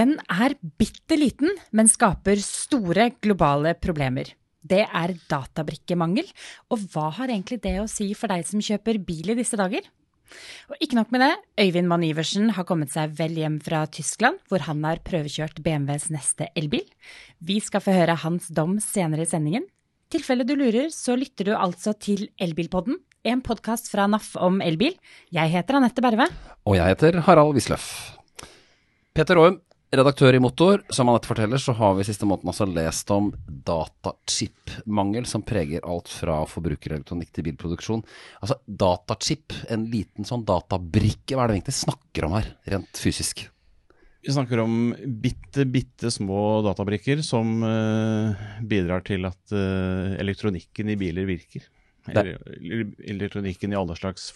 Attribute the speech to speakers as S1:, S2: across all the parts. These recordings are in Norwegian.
S1: Den er bitte liten, men skaper store globale problemer. Det er databrikkemangel, og hva har egentlig det å si for deg som kjøper bil i disse dager? Og ikke nok med det, Øyvind Mann Iversen har kommet seg vel hjem fra Tyskland, hvor han har prøvekjørt BMWs neste elbil. Vi skal få høre hans dom senere i sendingen. tilfelle du lurer, så lytter du altså til Elbilpodden, en podkast fra NAF om elbil. Jeg heter Anette Berve.
S2: Og jeg heter Harald Wisløff. Peter Aum, redaktør i Motor. Som Anette forteller, så har vi siste måneden altså lest om datachip-mangel som preger alt fra forbrukerelektronikk til bilproduksjon. Altså datachip, en liten sånn databrikke, hva er det vi egentlig snakker om her, rent fysisk?
S3: Vi snakker om bitte, bitte små databrikker som uh, bidrar til at uh, elektronikken i biler virker. Eller, elektronikken i alle slags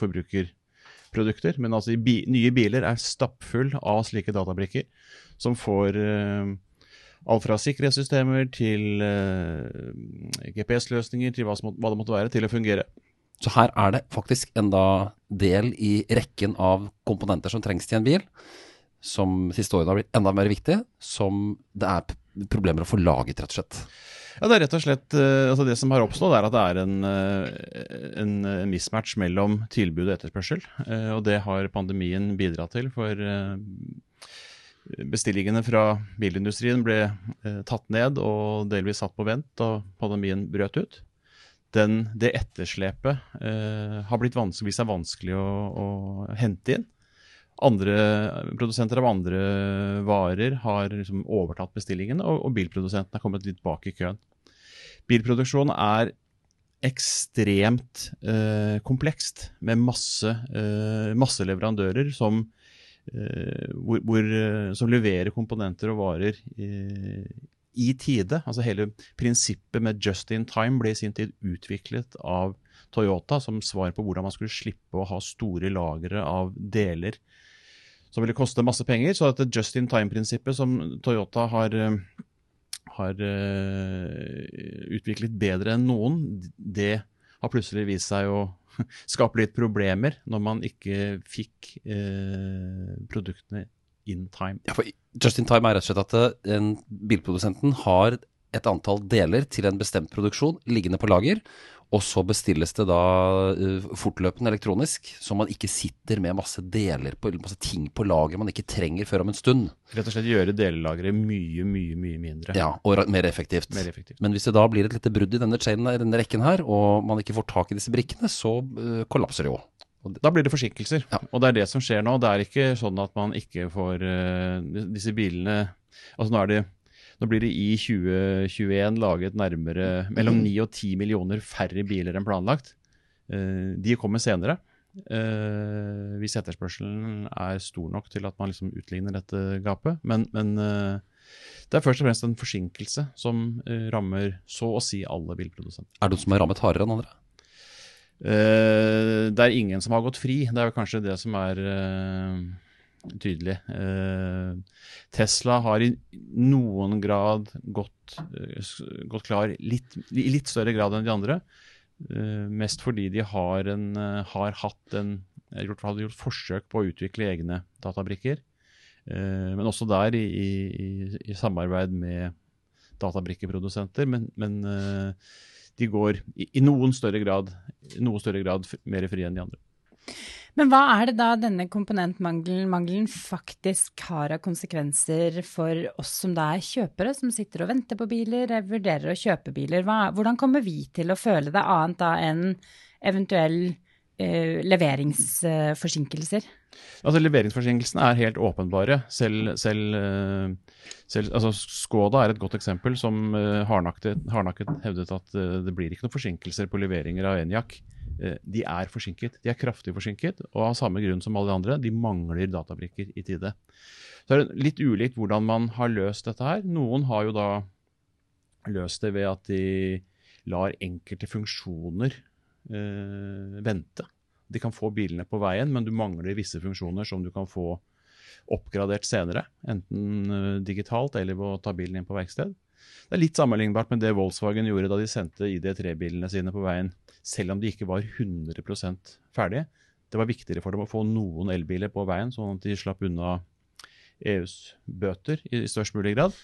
S3: forbrukerprodukter. Men altså bi nye biler er stappfull av slike databrikker som får uh, alt fra sikkerhetssystemer til GPS-løsninger til hva, hva det måtte være, til å fungere.
S2: Så her er det faktisk en da del i rekken av komponenter som trengs til en bil som siste årene har blitt enda mer viktig, som det er problemer å få laget, rett og slett?
S3: Ja, Det er rett og slett, altså det som har oppstått, er at det er en, en, en mismatch mellom tilbud og etterspørsel. Og det har pandemien bidratt til. For bestillingene fra bilindustrien ble tatt ned og delvis satt på vent da pandemien brøt ut. Den, det etterslepet eh, har blitt vanskelig, seg vanskelig å, å hente inn. Andre produsenter av andre varer har liksom overtatt bestillingen, og, og bilprodusentene er kommet litt bak i køen. Bilproduksjon er ekstremt eh, komplekst, med masse, eh, masse leverandører som, eh, hvor, hvor, som, leverer komponenter og varer i tide. Altså Hele prinsippet med just in time ble i sin tid utviklet av Toyota som svar på hvordan man skulle slippe å ha store lagre av deler som ville koste masse penger. Så dette just in time-prinsippet som Toyota har, har uh, utviklet bedre enn noen, det har plutselig vist seg å skape litt problemer når man ikke fikk eh, produktene in time.
S2: Ja, for Just in time er rett og slett at en bilprodusenten har et antall deler til en bestemt produksjon liggende på lager, og så bestilles det da uh, fortløpende elektronisk, så man ikke sitter med masse deler på, masse ting på lager man ikke trenger før om en stund.
S3: Rett og slett gjøre delelageret mye, mye mye mindre.
S2: Ja, og mer effektivt.
S3: mer effektivt.
S2: Men hvis det da blir et lite brudd i denne, chainen, denne rekken her, og man ikke får tak i disse brikkene, så uh, kollapser det jo.
S3: Da blir det forsinkelser.
S2: Ja.
S3: Og det er det som skjer nå. Det er ikke sånn at man ikke får uh, disse bilene Altså nå er det nå blir det i 2021 laget nærmere mellom 9 og 10 millioner færre biler enn planlagt. De kommer senere. Hvis etterspørselen er stor nok til at man liksom utligner dette gapet. Men, men det er først og fremst en forsinkelse som rammer så å si alle bilprodusenter.
S2: Er det noen som er rammet hardere enn andre?
S3: Det er ingen som har gått fri. Det er kanskje det som er tydelig. Eh, Tesla har i noen grad gått, eh, gått klar litt, i litt større grad enn de andre. Eh, mest fordi de har, en, har hatt en gjort, hadde gjort forsøk på å utvikle egne databrikker. men også der i, i, i samarbeid med databrikkeprodusenter. Men, men de går i, i, noen større grad, noe større grad mer fri enn de andre.
S1: Men hva er det da denne komponentmangelen faktisk har av konsekvenser for oss som da er kjøpere, som sitter og venter på biler, vurderer å kjøpe biler? Hva, hvordan kommer vi til å føle det annet da enn eventuell eh, leveringsforsinkelser?
S3: Altså Leveringsforsinkelsene er helt åpenbare. Selv, selv, selv altså Skoda er et godt eksempel som hardnakket, hardnakket hevdet at det blir ikke noen forsinkelser på leveringer av Enjak. De er forsinket. De er kraftig forsinket, og av samme grunn som alle de andre, de mangler databrikker i tide. Så er det litt ulikt hvordan man har løst dette her. Noen har jo da løst det ved at de lar enkelte funksjoner eh, vente. De kan få bilene på veien, men du mangler visse funksjoner som du kan få oppgradert senere. Enten digitalt eller ved å ta bilen inn på verksted. Det er litt sammenlignbart med det Volkswagen gjorde da de sendte ID3-bilene sine på veien, selv om de ikke var 100% ferdige. Det var viktigere for dem å få noen elbiler på veien, sånn at de slapp unna EUs bøter i, i størst mulig grad.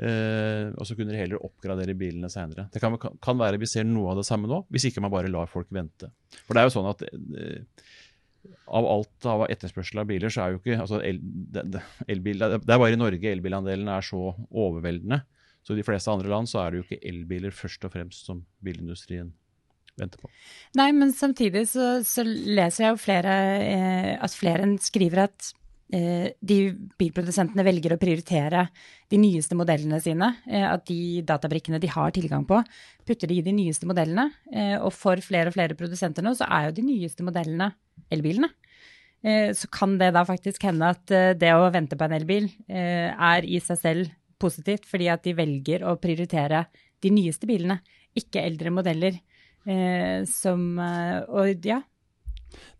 S3: Eh, og så kunne de heller oppgradere bilene senere. Det kan, kan, være vi ser noe av det samme nå, hvis ikke man bare lar folk vente. For det er jo sånn at eh, av alt av etterspørsel av biler, så er jo ikke altså el, det, det, elbil, det, er bare i Norge elbilandelen er så overveldende. Så i de fleste andre land så er det jo ikke elbiler først og fremst som bilindustrien venter på.
S1: Nei, men samtidig så, så leser jeg jo flere eh, at flere skriver at Eh, de bilprodusentene velger å prioritere de nyeste modellene sine. Eh, at de databrikkene de har tilgang på, putter de i de nyeste modellene. Eh, og for flere og flere produsenter nå, så er jo de nyeste modellene elbilene. Så kan det da faktisk hende at det å vente på en elbil er i seg selv positivt, fordi at de velger å prioritere de nyeste bilene, ikke eldre modeller. Som Og ja.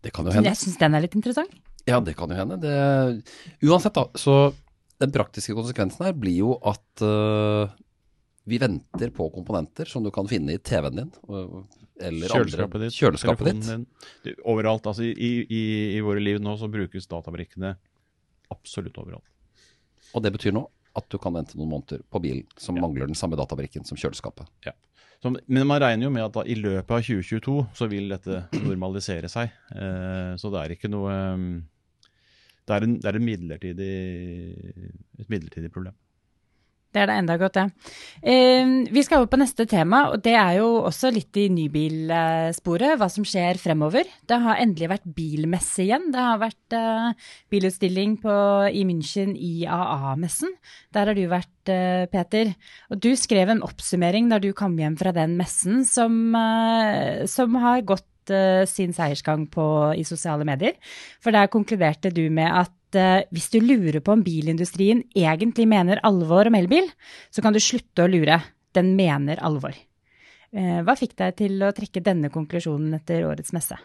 S2: Det kan jo hende.
S1: Jeg syns den er litt interessant.
S2: Ja, det kan jo hende. Det, uansett, da. Så den praktiske konsekvensen her blir jo at uh, vi venter på komponenter som du kan finne i TV-en din. Eller
S3: kjøleskapet
S2: andre,
S3: ditt.
S2: Kjøleskapet ditt.
S3: Din. Overalt. Altså i, i, i, våre liv nå så brukes databrikkene absolutt overalt.
S2: Og det betyr nå at du kan vente noen måneder på bilen som ja. mangler den samme databrikken som kjøleskapet.
S3: Ja. Så, men man regner jo med at da, i løpet av 2022 så vil dette normalisere seg. Eh, så det er ikke noe um, det er, en, det er midlertidig, et midlertidig problem.
S1: Det er det enda godt, det. Ja. Eh, vi skal over på neste tema, og det er jo også litt i nybilsporet. Hva som skjer fremover. Det har endelig vært bilmesse igjen. Det har vært eh, bilutstilling på, i München, IAA-messen. Der har du vært, eh, Peter. Og du skrev en oppsummering da du kom hjem fra den messen, som, eh, som har gått uh, sin seiersgang på, i sosiale medier. For der konkluderte du med at uh, hvis du lurer på om bilindustrien egentlig mener alvor om elbil, så kan du slutte å lure. Den mener alvor. Uh, hva fikk deg til å trekke denne konklusjonen etter årets messe?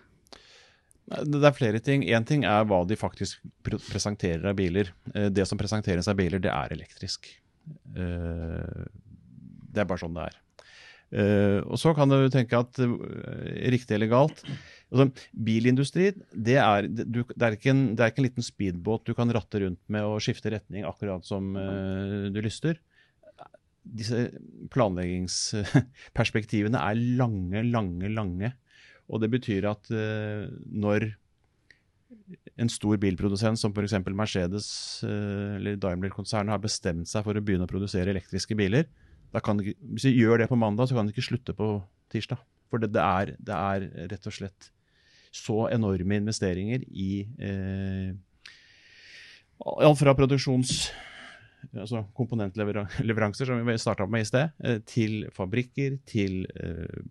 S3: Det er flere ting. Én ting er hva de faktisk presenterer av biler. Det som presenteres av biler, det er elektrisk. Det er bare sånn det er. Og så kan du tenke at riktig eller galt altså, Bilindustri det er, du, det, er en, det er, ikke en, liten speedbåt du kan ratte rundt med og skifte retning akkurat som uh, du lyster. Disse planleggingsperspektivene er lange, lange, lange. Og det betyr at når en stor bilprodusent som f.eks. Mercedes eller Daimler-konsernet har bestemt seg for å begynne å produsere elektriske biler, kan, hvis de gjør det på mandag, så kan de ikke slutte på tirsdag. For det, det, er, det er, rett og slett så enorme investeringer i eh, Alt fra produksjons... Altså komponentleveranser, som vi starta med i sted, eh, til fabrikker, til eh,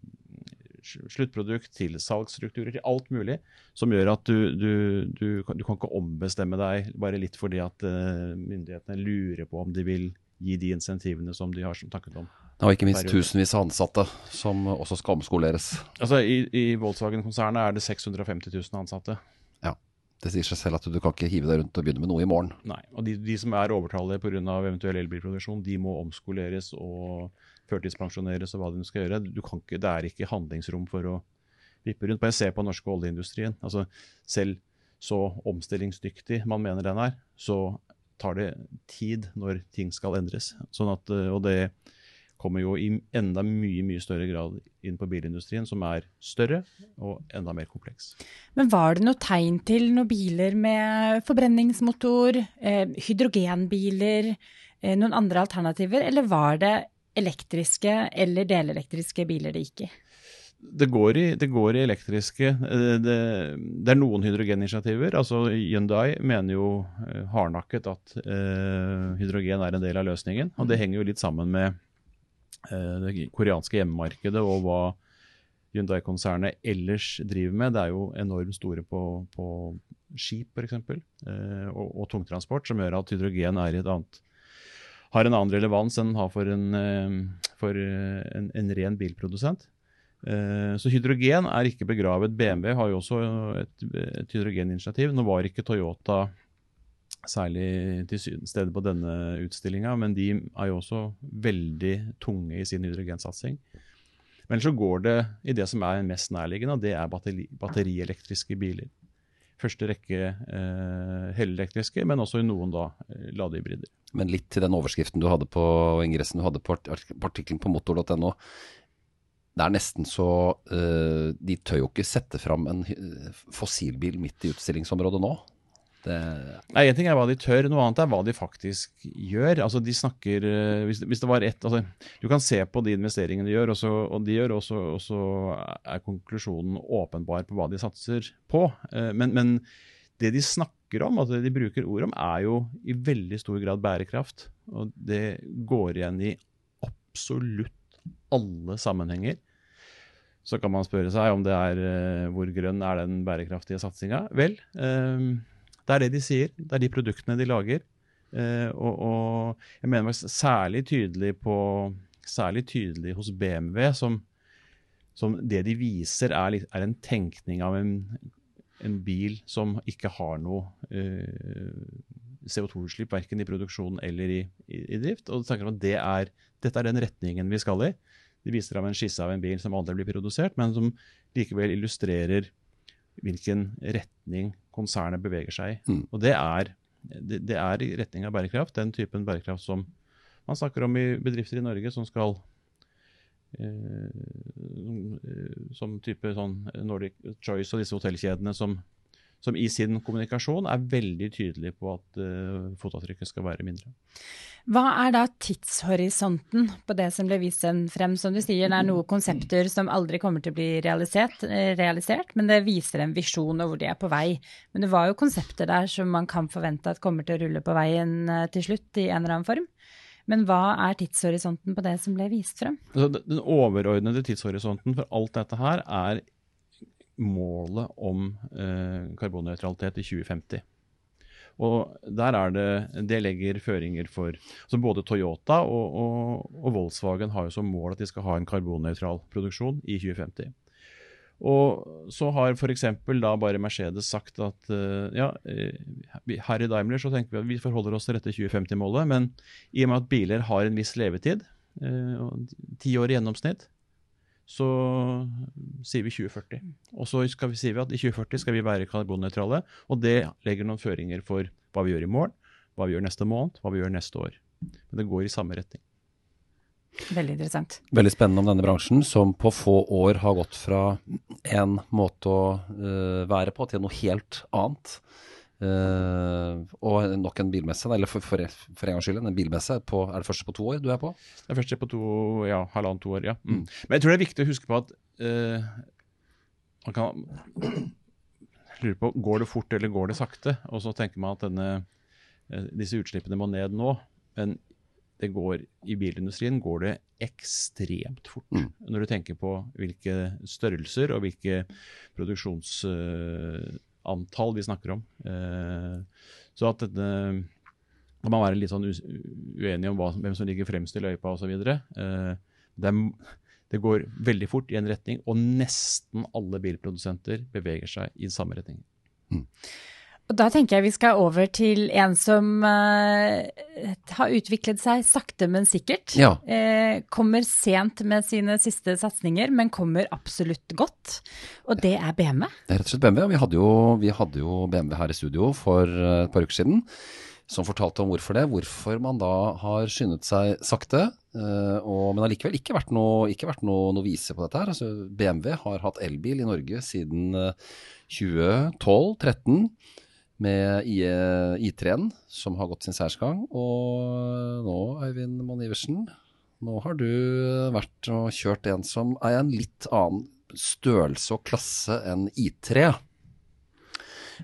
S3: sluttprodukt, til salgsstrukturer, til alt mulig. Som gjør at du, du, du, du kan ikke ombestemme deg bare litt fordi at eh, myndighetene lurer på om de vil gi de insentivene som de har takket om.
S2: Og ikke minst tusenvis av ansatte som også skal omskoleres.
S3: Altså I, i Volkswagen-konsernet er det 650 000 ansatte.
S2: Ja, Det sier seg selv at du kan ikke hive deg rundt og begynne med noe i morgen.
S3: Nei, og De, de som er overtallige pga. eventuell elbilproduksjon, de må omskoleres og førtidspensjoneres og hva de skal gjøre. Ikke, det er ikke handlingsrom for å vippe rundt. Bare se på norske oljeindustrien. Altså, selv så omstillingsdyktig man mener den er, så tar det tid når ting skal endres. Sånn at, eh, og det kommer jo i enda mye mye større grad inn på bilindustrien, som er større og enda mer kompleks.
S1: Men var det noe tegn til noen biler med forbrenningsmotor, eh, hydrogenbiler, eh, noen andre alternativer, eller var det elektriske eller delelektriske biler det gikk i?
S3: det går, i, det går i elektriske. Eh, det, det, er noen hydrogeninitiativer. altså Hyundai mener jo hardnakket at eh, hydrogen er en del av løsningen. og Det henger jo litt sammen med det koreanske hjemmemarkedet og hva Hyundai-konsernet ellers driver med. Det er jo enormt store på, på skip f.eks. Eh, og, og tungtransport, som gjør at hydrogen annet har en annen relevans enn den har for en, for en, en ren bilprodusent. Eh, så hydrogen er ikke begravet. BMW har jo også et, et hydrogeninitiativ. Nå var ikke Toyota særlig til stede på denne utstillinga, men de er jo også veldig tunge i sin hydrogensatsing. Men så går det i det som er mest nærliggende, og det er batteri, batterielektriske biler. første rekke eh, helelektriske, men også i noen da eh, ladehybrider.
S2: Men litt til den overskriften du hadde på ingressen du hadde på artikkelen på motor.no. Det er nesten så uh, De tør jo ikke sette fram en fossilbil midt i utstillingsområdet nå.
S3: Det... Nei, En ting er hva de tør, noe annet er hva de faktisk gjør. Altså de snakker, uh, hvis, hvis, det var ett altså, Du kan se på de investeringene de gjør, og, så, og de gjør, også, og så, er konklusjonen åpenbar på hva de satser på. Uh, men, men det de snakker om, altså det de bruker ord om, er jo i veldig stor grad bærekraft. Og det går igjen i absolutt alle sammenhenger. Så kan man spørre seg om det er hvor grønn er den bærekraftige satsinga. Vel, uh, det er det de sier. Det er de produktene de lager. Eh, og, og, jeg mener særlig tydelig på Særlig tydelig hos BMW, som, som det de viser, er, er en tenkning av en en bil som ikke har noe eh, CO2-utslipp, verken i produksjon eller i, i, i drift. Og de at det er, dette er den retningen vi skal i. De viser av en skisse av en bil som aldri blir produsert, men som likevel illustrerer hvilken retning konsernet beveger seg i. Mm. Og det er, det, det er i retning av bærekraft, den typen bærekraft som man snakker om i bedrifter i Norge som skal Eh, som type sånn Nordic Choice og disse hotellkjedene som, som i sin kommunikasjon er veldig tydelig på at uh, fotavtrykket skal være mindre.
S1: Hva er da tidshorisonten på det som ble vist frem? Som du sier, det er noen konsepter som aldri kommer til å bli realisert, eh, realisert, men det viser en visjon og hvor de er på vei. Men det var jo konsepter der som man kan forvente at kommer til å rulle på veien til slutt i en eller annen form? Men hva er tidshorisonten på det som ble vist frem?
S3: Altså, den overordnede tidshorisonten for alt dette her er målet om eh, karbonnøytralitet i 2050. Og der er det, Det legger føringer for så Både Toyota og, og, og Volkswagen har jo som mål at de skal ha en karbonnøytral produksjon i 2050. Og så har f.eks. da bare Mercedes sagt at uh, ja, eh, her i Daimler så tenker vi at vi forholder oss til dette 2050-målet, men i og med at biler har en viss levetid, ti år i gjennomsnitt, så sier vi 2040. Og så skal vi, sier vi at i 2040 skal vi være karbonnøytrale, og det legger noen føringer for hva vi gjør i morgen, hva vi gjør neste måned, hva vi gjør neste år. Men det går i samme retning.
S1: Veldig interessant.
S2: Veldig spennende om denne bransjen, som på få år har gått fra en måte å uh, være på til noe helt annet. Uh, og nok en bilmesse, eller for, for, for en gangs skyld en bilmesse. På, er det første på to år du er på?
S3: Det er første på to, ja, halvannet to år, ja. Mm. Men jeg tror det er viktig å huske på at uh, man kan lure på går det fort eller går det sakte. Og så tenker man at denne, disse utslippene må ned nå. Men det går, I bilindustrien går det ekstremt fort. Mm. Når du tenker på hvilke størrelser og hvilke produksjons... uh, vi snakker om. Uh, så at dette kan man være litt sånn uenig om hvem som ligger fremst i løypa osv. Uh, det, det går veldig fort i en retning, og nesten alle bilprodusenter beveger seg i samme retning. Mm.
S1: Og da tenker jeg vi skal over til en som uh, har utviklet seg sakte, men sikkert.
S2: Ja.
S1: Uh, kommer sent med sine siste satsinger, men kommer absolutt godt. Og det er BMW.
S2: Det er rett og slett BMW. Vi hadde jo, vi hadde jo BMW her i studio for eh, et par uker siden. Som fortalte om hvorfor det. Hvorfor man da har skyndet seg sakte. Uh, og, men allikevel ikke vært noe, ikke vært noe, noe vise på dette her. Altså, BMW har hatt elbil i Norge siden 2012-2013 med I3-en, som har gått sin særsgang. Og nå, Eivind Monn Iversen, nå har du vært og kjørt en som er en litt annen størrelse og klasse enn I3.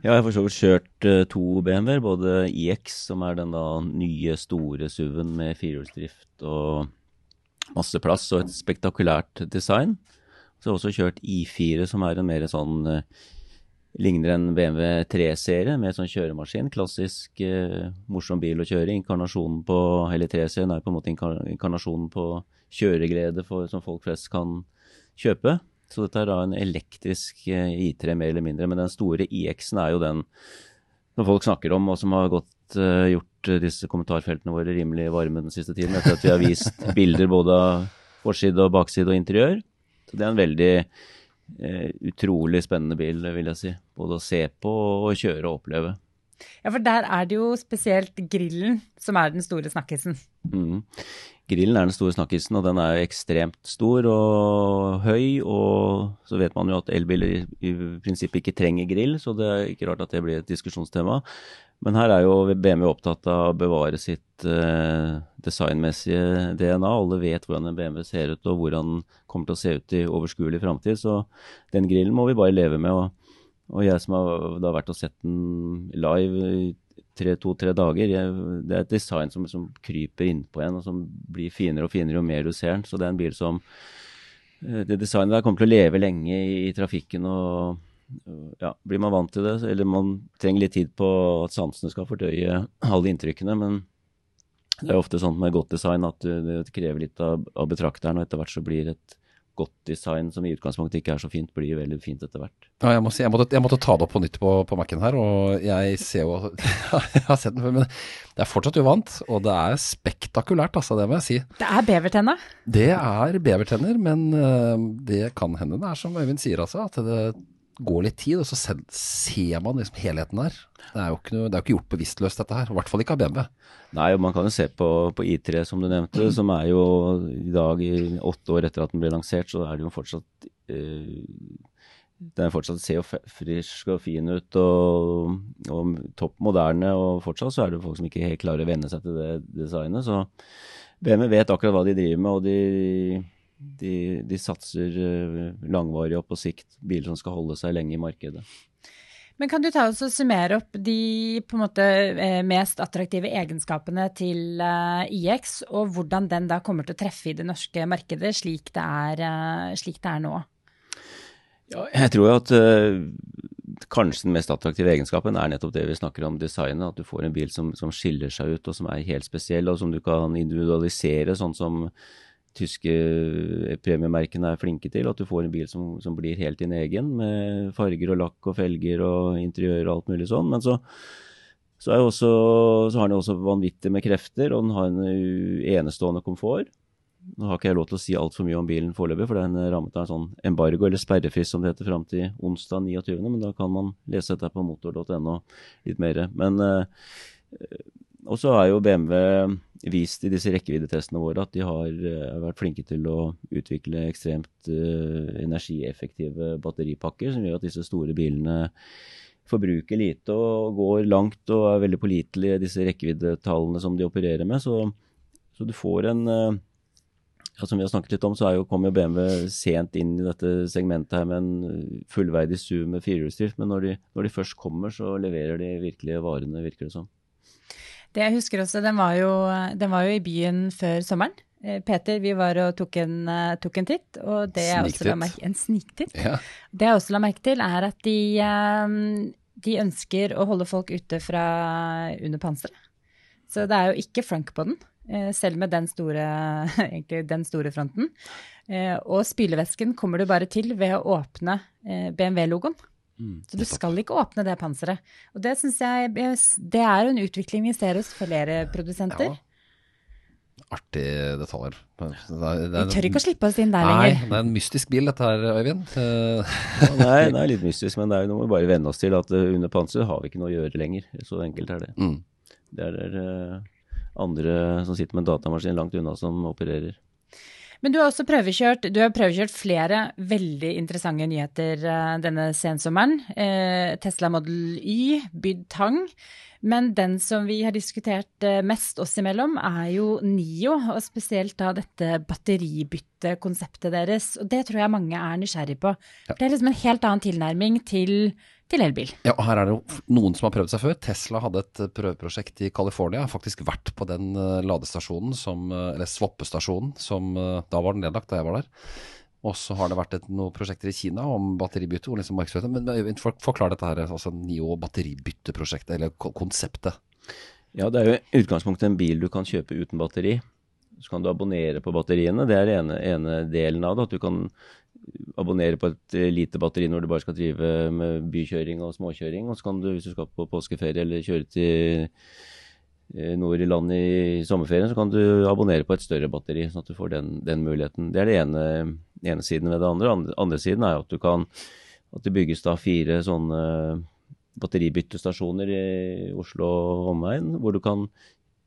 S4: Ja, jeg har for så vidt kjørt uh, to BMW-er. Både IX, som er den da nye, store SUV-en med firehjulsdrift og masse plass og et spektakulært design. Så har jeg også kjørt I4, som er en mer sånn ligner en BMW 3-serie med sånn kjøremaskin. Klassisk eh, morsom bil å kjøre. Inkarnasjonen på Eller 3-serien er på en måte inkarnasjonen på kjøreglede for, som folk flest kan kjøpe. Så dette er da en elektrisk eh, I3 mer eller mindre. Men den store IX-en er jo den som folk snakker om, og som har gått, uh, gjort disse kommentarfeltene våre rimelig varme den siste tiden. Etter at vi har vist bilder både av forside og bakside og interiør. Så det er en veldig eh, utrolig spennende bil, vil jeg si. Både å se på og kjøre og oppleve.
S1: Ja, for der er det jo spesielt grillen som er den store snakkisen.
S4: Mm. Grillen er den store snakkisen, og den er ekstremt stor og høy. Og så vet man jo at elbiler i, prinsippet ikke trenger grill, så det er ikke rart at det blir et diskusjonstema. Men her er jo BMW opptatt av å bevare sitt eh, designmessige DNA. Alle vet hvordan en BMW ser ut og hvordan den kommer til å se ut i overskuelig framtid. Så den grillen må vi bare leve med. Og, og jeg som har da vært og sett den live i to-tre dager, jeg, det er et design som, som kryper innpå en, og som blir finere og finere jo mer du ser den. Så det er en bil som eh, Det designet der kommer til å leve lenge i, i trafikken. og ja, blir man vant til det, eller man trenger litt tid på at sansene skal fordøye alle inntrykkene. Men det er ofte sånn med godt design at det krever litt av, av betrakteren, og etter hvert så blir et godt design som i utgangspunktet ikke er så fint, blir veldig fint etter hvert.
S2: Ja, jeg, må si, jeg, måtte, jeg, måtte, ta det opp på nytt på, på Mac-en her, og jeg ser jo Jeg har sett den før, men det er fortsatt uvant. Og det er spektakulært, altså, det må jeg si.
S1: Det er bevertenner?
S2: Det er bevertenner, men uh, det kan hende det er som Øyvind sier, altså. At det går litt tid, og så ser man liksom helheten der. Det er jo ikke, noe, det er ikke gjort bevisstløst, dette her. I hvert fall ikke av BMW.
S4: Nei, og man kan jo se på, på I3, som du nevnte, som er jo i dag, i åtte år etter at den ble lansert, så er det jo fortsatt eh, Den fortsatt ser jo frisk og fin ut og, og, topp moderne, og fortsatt så er det folk som ikke helt klarer å venne seg til det designet. Så BMW vet akkurat hva de driver med, og de de, de, satser eh, langvarig og på sikt biler som skal holde seg lenge i markedet.
S1: Men kan du ta oss og summere opp de måte eh, mest attraktive egenskapene til eh, IX, og hvordan den da kommer til å treffe i det norske markedet slik det er, slik det er nå?
S4: Ja, jeg tror at kanskje den mest attraktive egenskapen er nettopp det vi snakker om designet. At du får en bil som, som skiller seg ut og som er helt spesiell, og som du kan individualisere sånn som tyske premiemerkene er flinke til. At du får en bil som, som, blir helt din egen, med farger og lakk og felger og interiør og alt mulig sånn. Men så, så, også, så har den også vanvittig med krefter, og den har en enestående komfort. Nå har ikke jeg lov til å si altfor mye om bilen foreløpig, for den rammet av en sånn embargo, eller sperrefrist som det heter, fram til onsdag 29., men da kan man lese dette på motor.no litt mer. Men eh, og så har jo BMW vist i disse rekkeviddetestene våre at de har uh, vært flinke til å utvikle ekstremt uh, energieffektive batteripakker, som gjør at disse store bilene forbruker lite og går langt og er veldig pålitelige, disse rekkeviddetallene som de opererer med. Så, så du får en uh, ja, Som vi har snakket litt om, så jo, kom jo BMW sent inn i dette segmentet her med en fullverdig SUV med firehjulsdrift, men når de, når de først kommer, så leverer de virkelige varene, virker det som.
S1: Det jeg husker også, den var jo, den var jo i byen før sommeren. Eh, Peter, vi var og tok en, eh, tok en titt, og det jeg også la merke En sniktitt. Ja. Det jeg også la merke til, er at de, eh, de ønsker å holde folk ute fra under panseret. Så det er jo ikke frank på den, selv med den store, den store fronten. Og spylevæsken kommer du bare til ved å åpne BMW-logoen. Mm, så du skal ikke åpne det panseret. Og det syns jeg Det er en utvikling vi ser hos flere produsenter. Ja.
S2: Artig detaljer.
S1: Vi tør ikke å slippe oss inn der nei, lenger.
S2: Det er en mystisk bil dette her, Øyvind.
S4: ja, nei, det er litt mystisk, men det er jo noe vi bare venne oss til at eh, under panseret har vi ikke noe å gjøre lenger. Så enkelt er det. Mm. Det er uh, andre som sitter med en datamaskin langt unna som opererer.
S1: Men du har også prøvekjørt, du har prøvekjørt flere veldig interessante nyheter uh, denne sensommeren. Uh, Tesla Model Y, Byd tang. Men den som vi har diskutert uh, mest oss imellom, er jo Nio, og spesielt da dette batteribyttekonseptet deres. Og det tror jeg mange er nysgjerrig på. Ja. Det er liksom en helt annen tilnærming til til elbil.
S2: Ja, og her er det jo noen som har prøvd seg før. Tesla hadde et eh, prøveprosjekt i California. Har faktisk vært på den uh, ladestasjonen, som, uh, eller swappestasjonen, som da var den nedlagt da jeg var der. Og så har det vært et, noen prosjekter i Kina om batteribytte. og liksom Men Øyvind, for, forklar dette her, altså NIO batteribytteprosjektet, eller konseptet.
S4: Ja, det er jo i utgangspunktet en bil du kan kjøpe uten batteri. Så kan du abonnere på batteriene. Det er den ene, ene delen av det. At du kan abonnere på et eh, lite batteri når du bare skal drive med bykjøring og småkjøring. Og så kan du, hvis du skal på påskeferie eller kjøre til eh, nord i landet i sommerferien, så kan du abonnere på et større batteri, sånn at du får den, den muligheten. Det er det ene, ene siden ved det andre. Andre, andre siden er at du kan at det bygges da fire sånne batteribyttestasjoner i Oslo og omegn, hvor du kan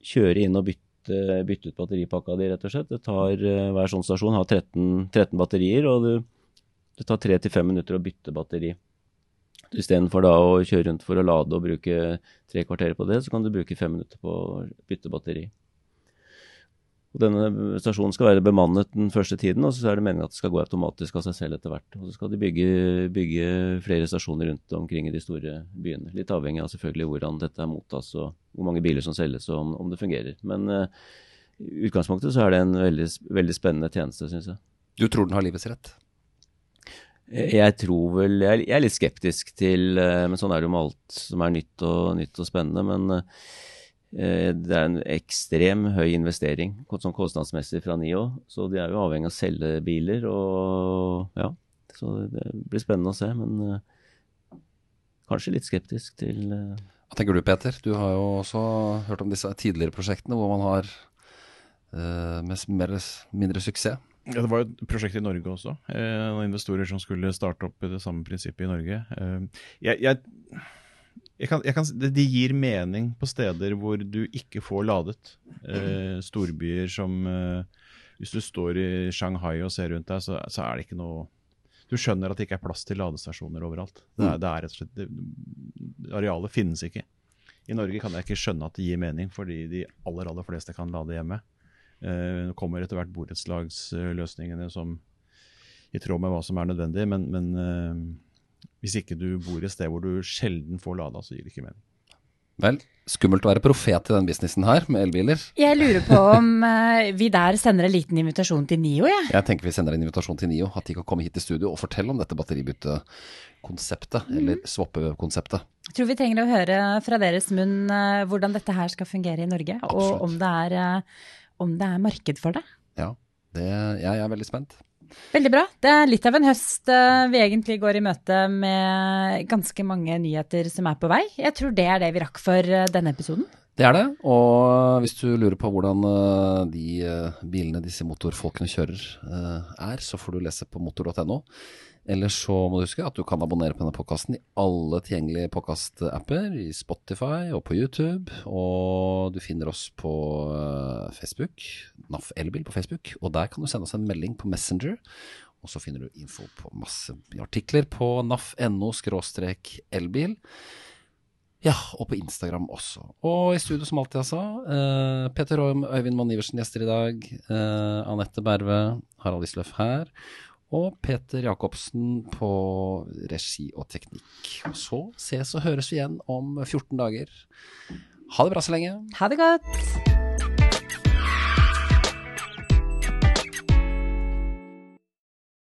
S4: kjøre inn og bytte, bytte ut batteripakka di, rett og slett. Tar, eh, Hver sånn stasjon har 13, 13 batterier, og det tar tre til fem minutter å bytte batteri. Istedenfor da å kjøre rundt for å lade og bruke tre kvarter på det, så kan du bruke fem minutter på å bytte batteri. Og Denne stasjonen skal være bemannet den første tiden, og så er det meningen at det skal gå automatisk av seg selv etter hvert. Og så skal de bygge, bygge flere stasjoner rundt omkring i de store byene. Litt avhengig av selvfølgelig hvordan dette er mottas og hvor mange biler som selges og om, om det fungerer. Men i uh, utgangspunktet så er det en veldig, veldig spennende tjeneste, syns jeg.
S2: Du tror den har livets rett?
S4: Jeg tror vel Jeg er litt skeptisk til eh, Men sånn er det jo med alt som er nytt og, nytt og spennende. Men eh, det er en ekstrem høy investering sånn kostnadsmessig fra NIO. Så de er jo avhengig av å selge biler og ja. Så det blir spennende å se. Men eh, kanskje litt skeptisk til eh,
S2: Hva tenker du, Peter? Du har jo også hørt om disse tidligere prosjektene hvor man har uh, med mer eller mindre suksess.
S3: Ja, det var jo et prosjekt i Norge også. Eh, investorer som skulle starte opp det samme prinsippet i Norge. Eh, jeg, jeg, jeg kan, jeg kan, det, gir mening på steder hvor du ikke får ladet. Eh, storbyer som eh, Hvis du står i Shanghai og ser rundt deg, så, så er det ikke noe Du skjønner at det ikke er plass til ladestasjoner overalt. Det er, det er rett og slett, det, Arealet finnes ikke. I Norge kan jeg ikke skjønne at det gir mening, fordi de aller, aller fleste kan lade hjemme. Eh, det kommer etter hvert borettslagsløsningene som i tråd med hva som er nødvendig, men, men eh, hvis ikke du bor et sted hvor du sjelden får lada, så gir det ikke mening.
S2: Vel, skummelt å være profet i den businessen her, med elbiler.
S1: Jeg lurer på om eh, vi der sender en liten invitasjon til NIO, jeg.
S2: Jeg tenker vi sender en invitasjon til NIO, at de kan komme hit til studio og fortelle om dette batteribyttekonseptet, eller swappe-konseptet.
S1: Jeg tror vi trenger å høre fra deres munn eh, hvordan dette her skal fungere i Norge,
S2: Absolutt.
S1: og om det, er, eh, om det er marked for det.
S2: Ja, det, jeg er veldig spent.
S1: Veldig bra. Det er litt av en høst eh, vi egentlig går i møte med ganske mange nyheter som er på vei. Jeg tror det er det vi rakk for eh, denne episoden.
S2: Det er det, og hvis du lurer på hvordan eh, de bilene disse motorfolkene kjører er, så får du lese på motor.no. Ellers så må du huske at du kan abonnere på denne podkasten i alle tilgjengelige podkastapper, i Spotify og på YouTube. Og du finner oss på eh, Facebook, NAF Elbil på Facebook, og der kan du sende oss en melding på Messenger. Og så finner du info på masse artikler på naf.no elbil. Ja, og på Instagram også. Og i studio som alltid, altså. Eh, Peter Roym, Øyvind Monn Iversen gjester i dag. Eh, Anette Berve, Harald Isløff her. Og Peter Jacobsen på regi og teknikk. Så ses og høres vi igjen om 14 dager. Ha det bra så lenge.
S1: Ha det godt.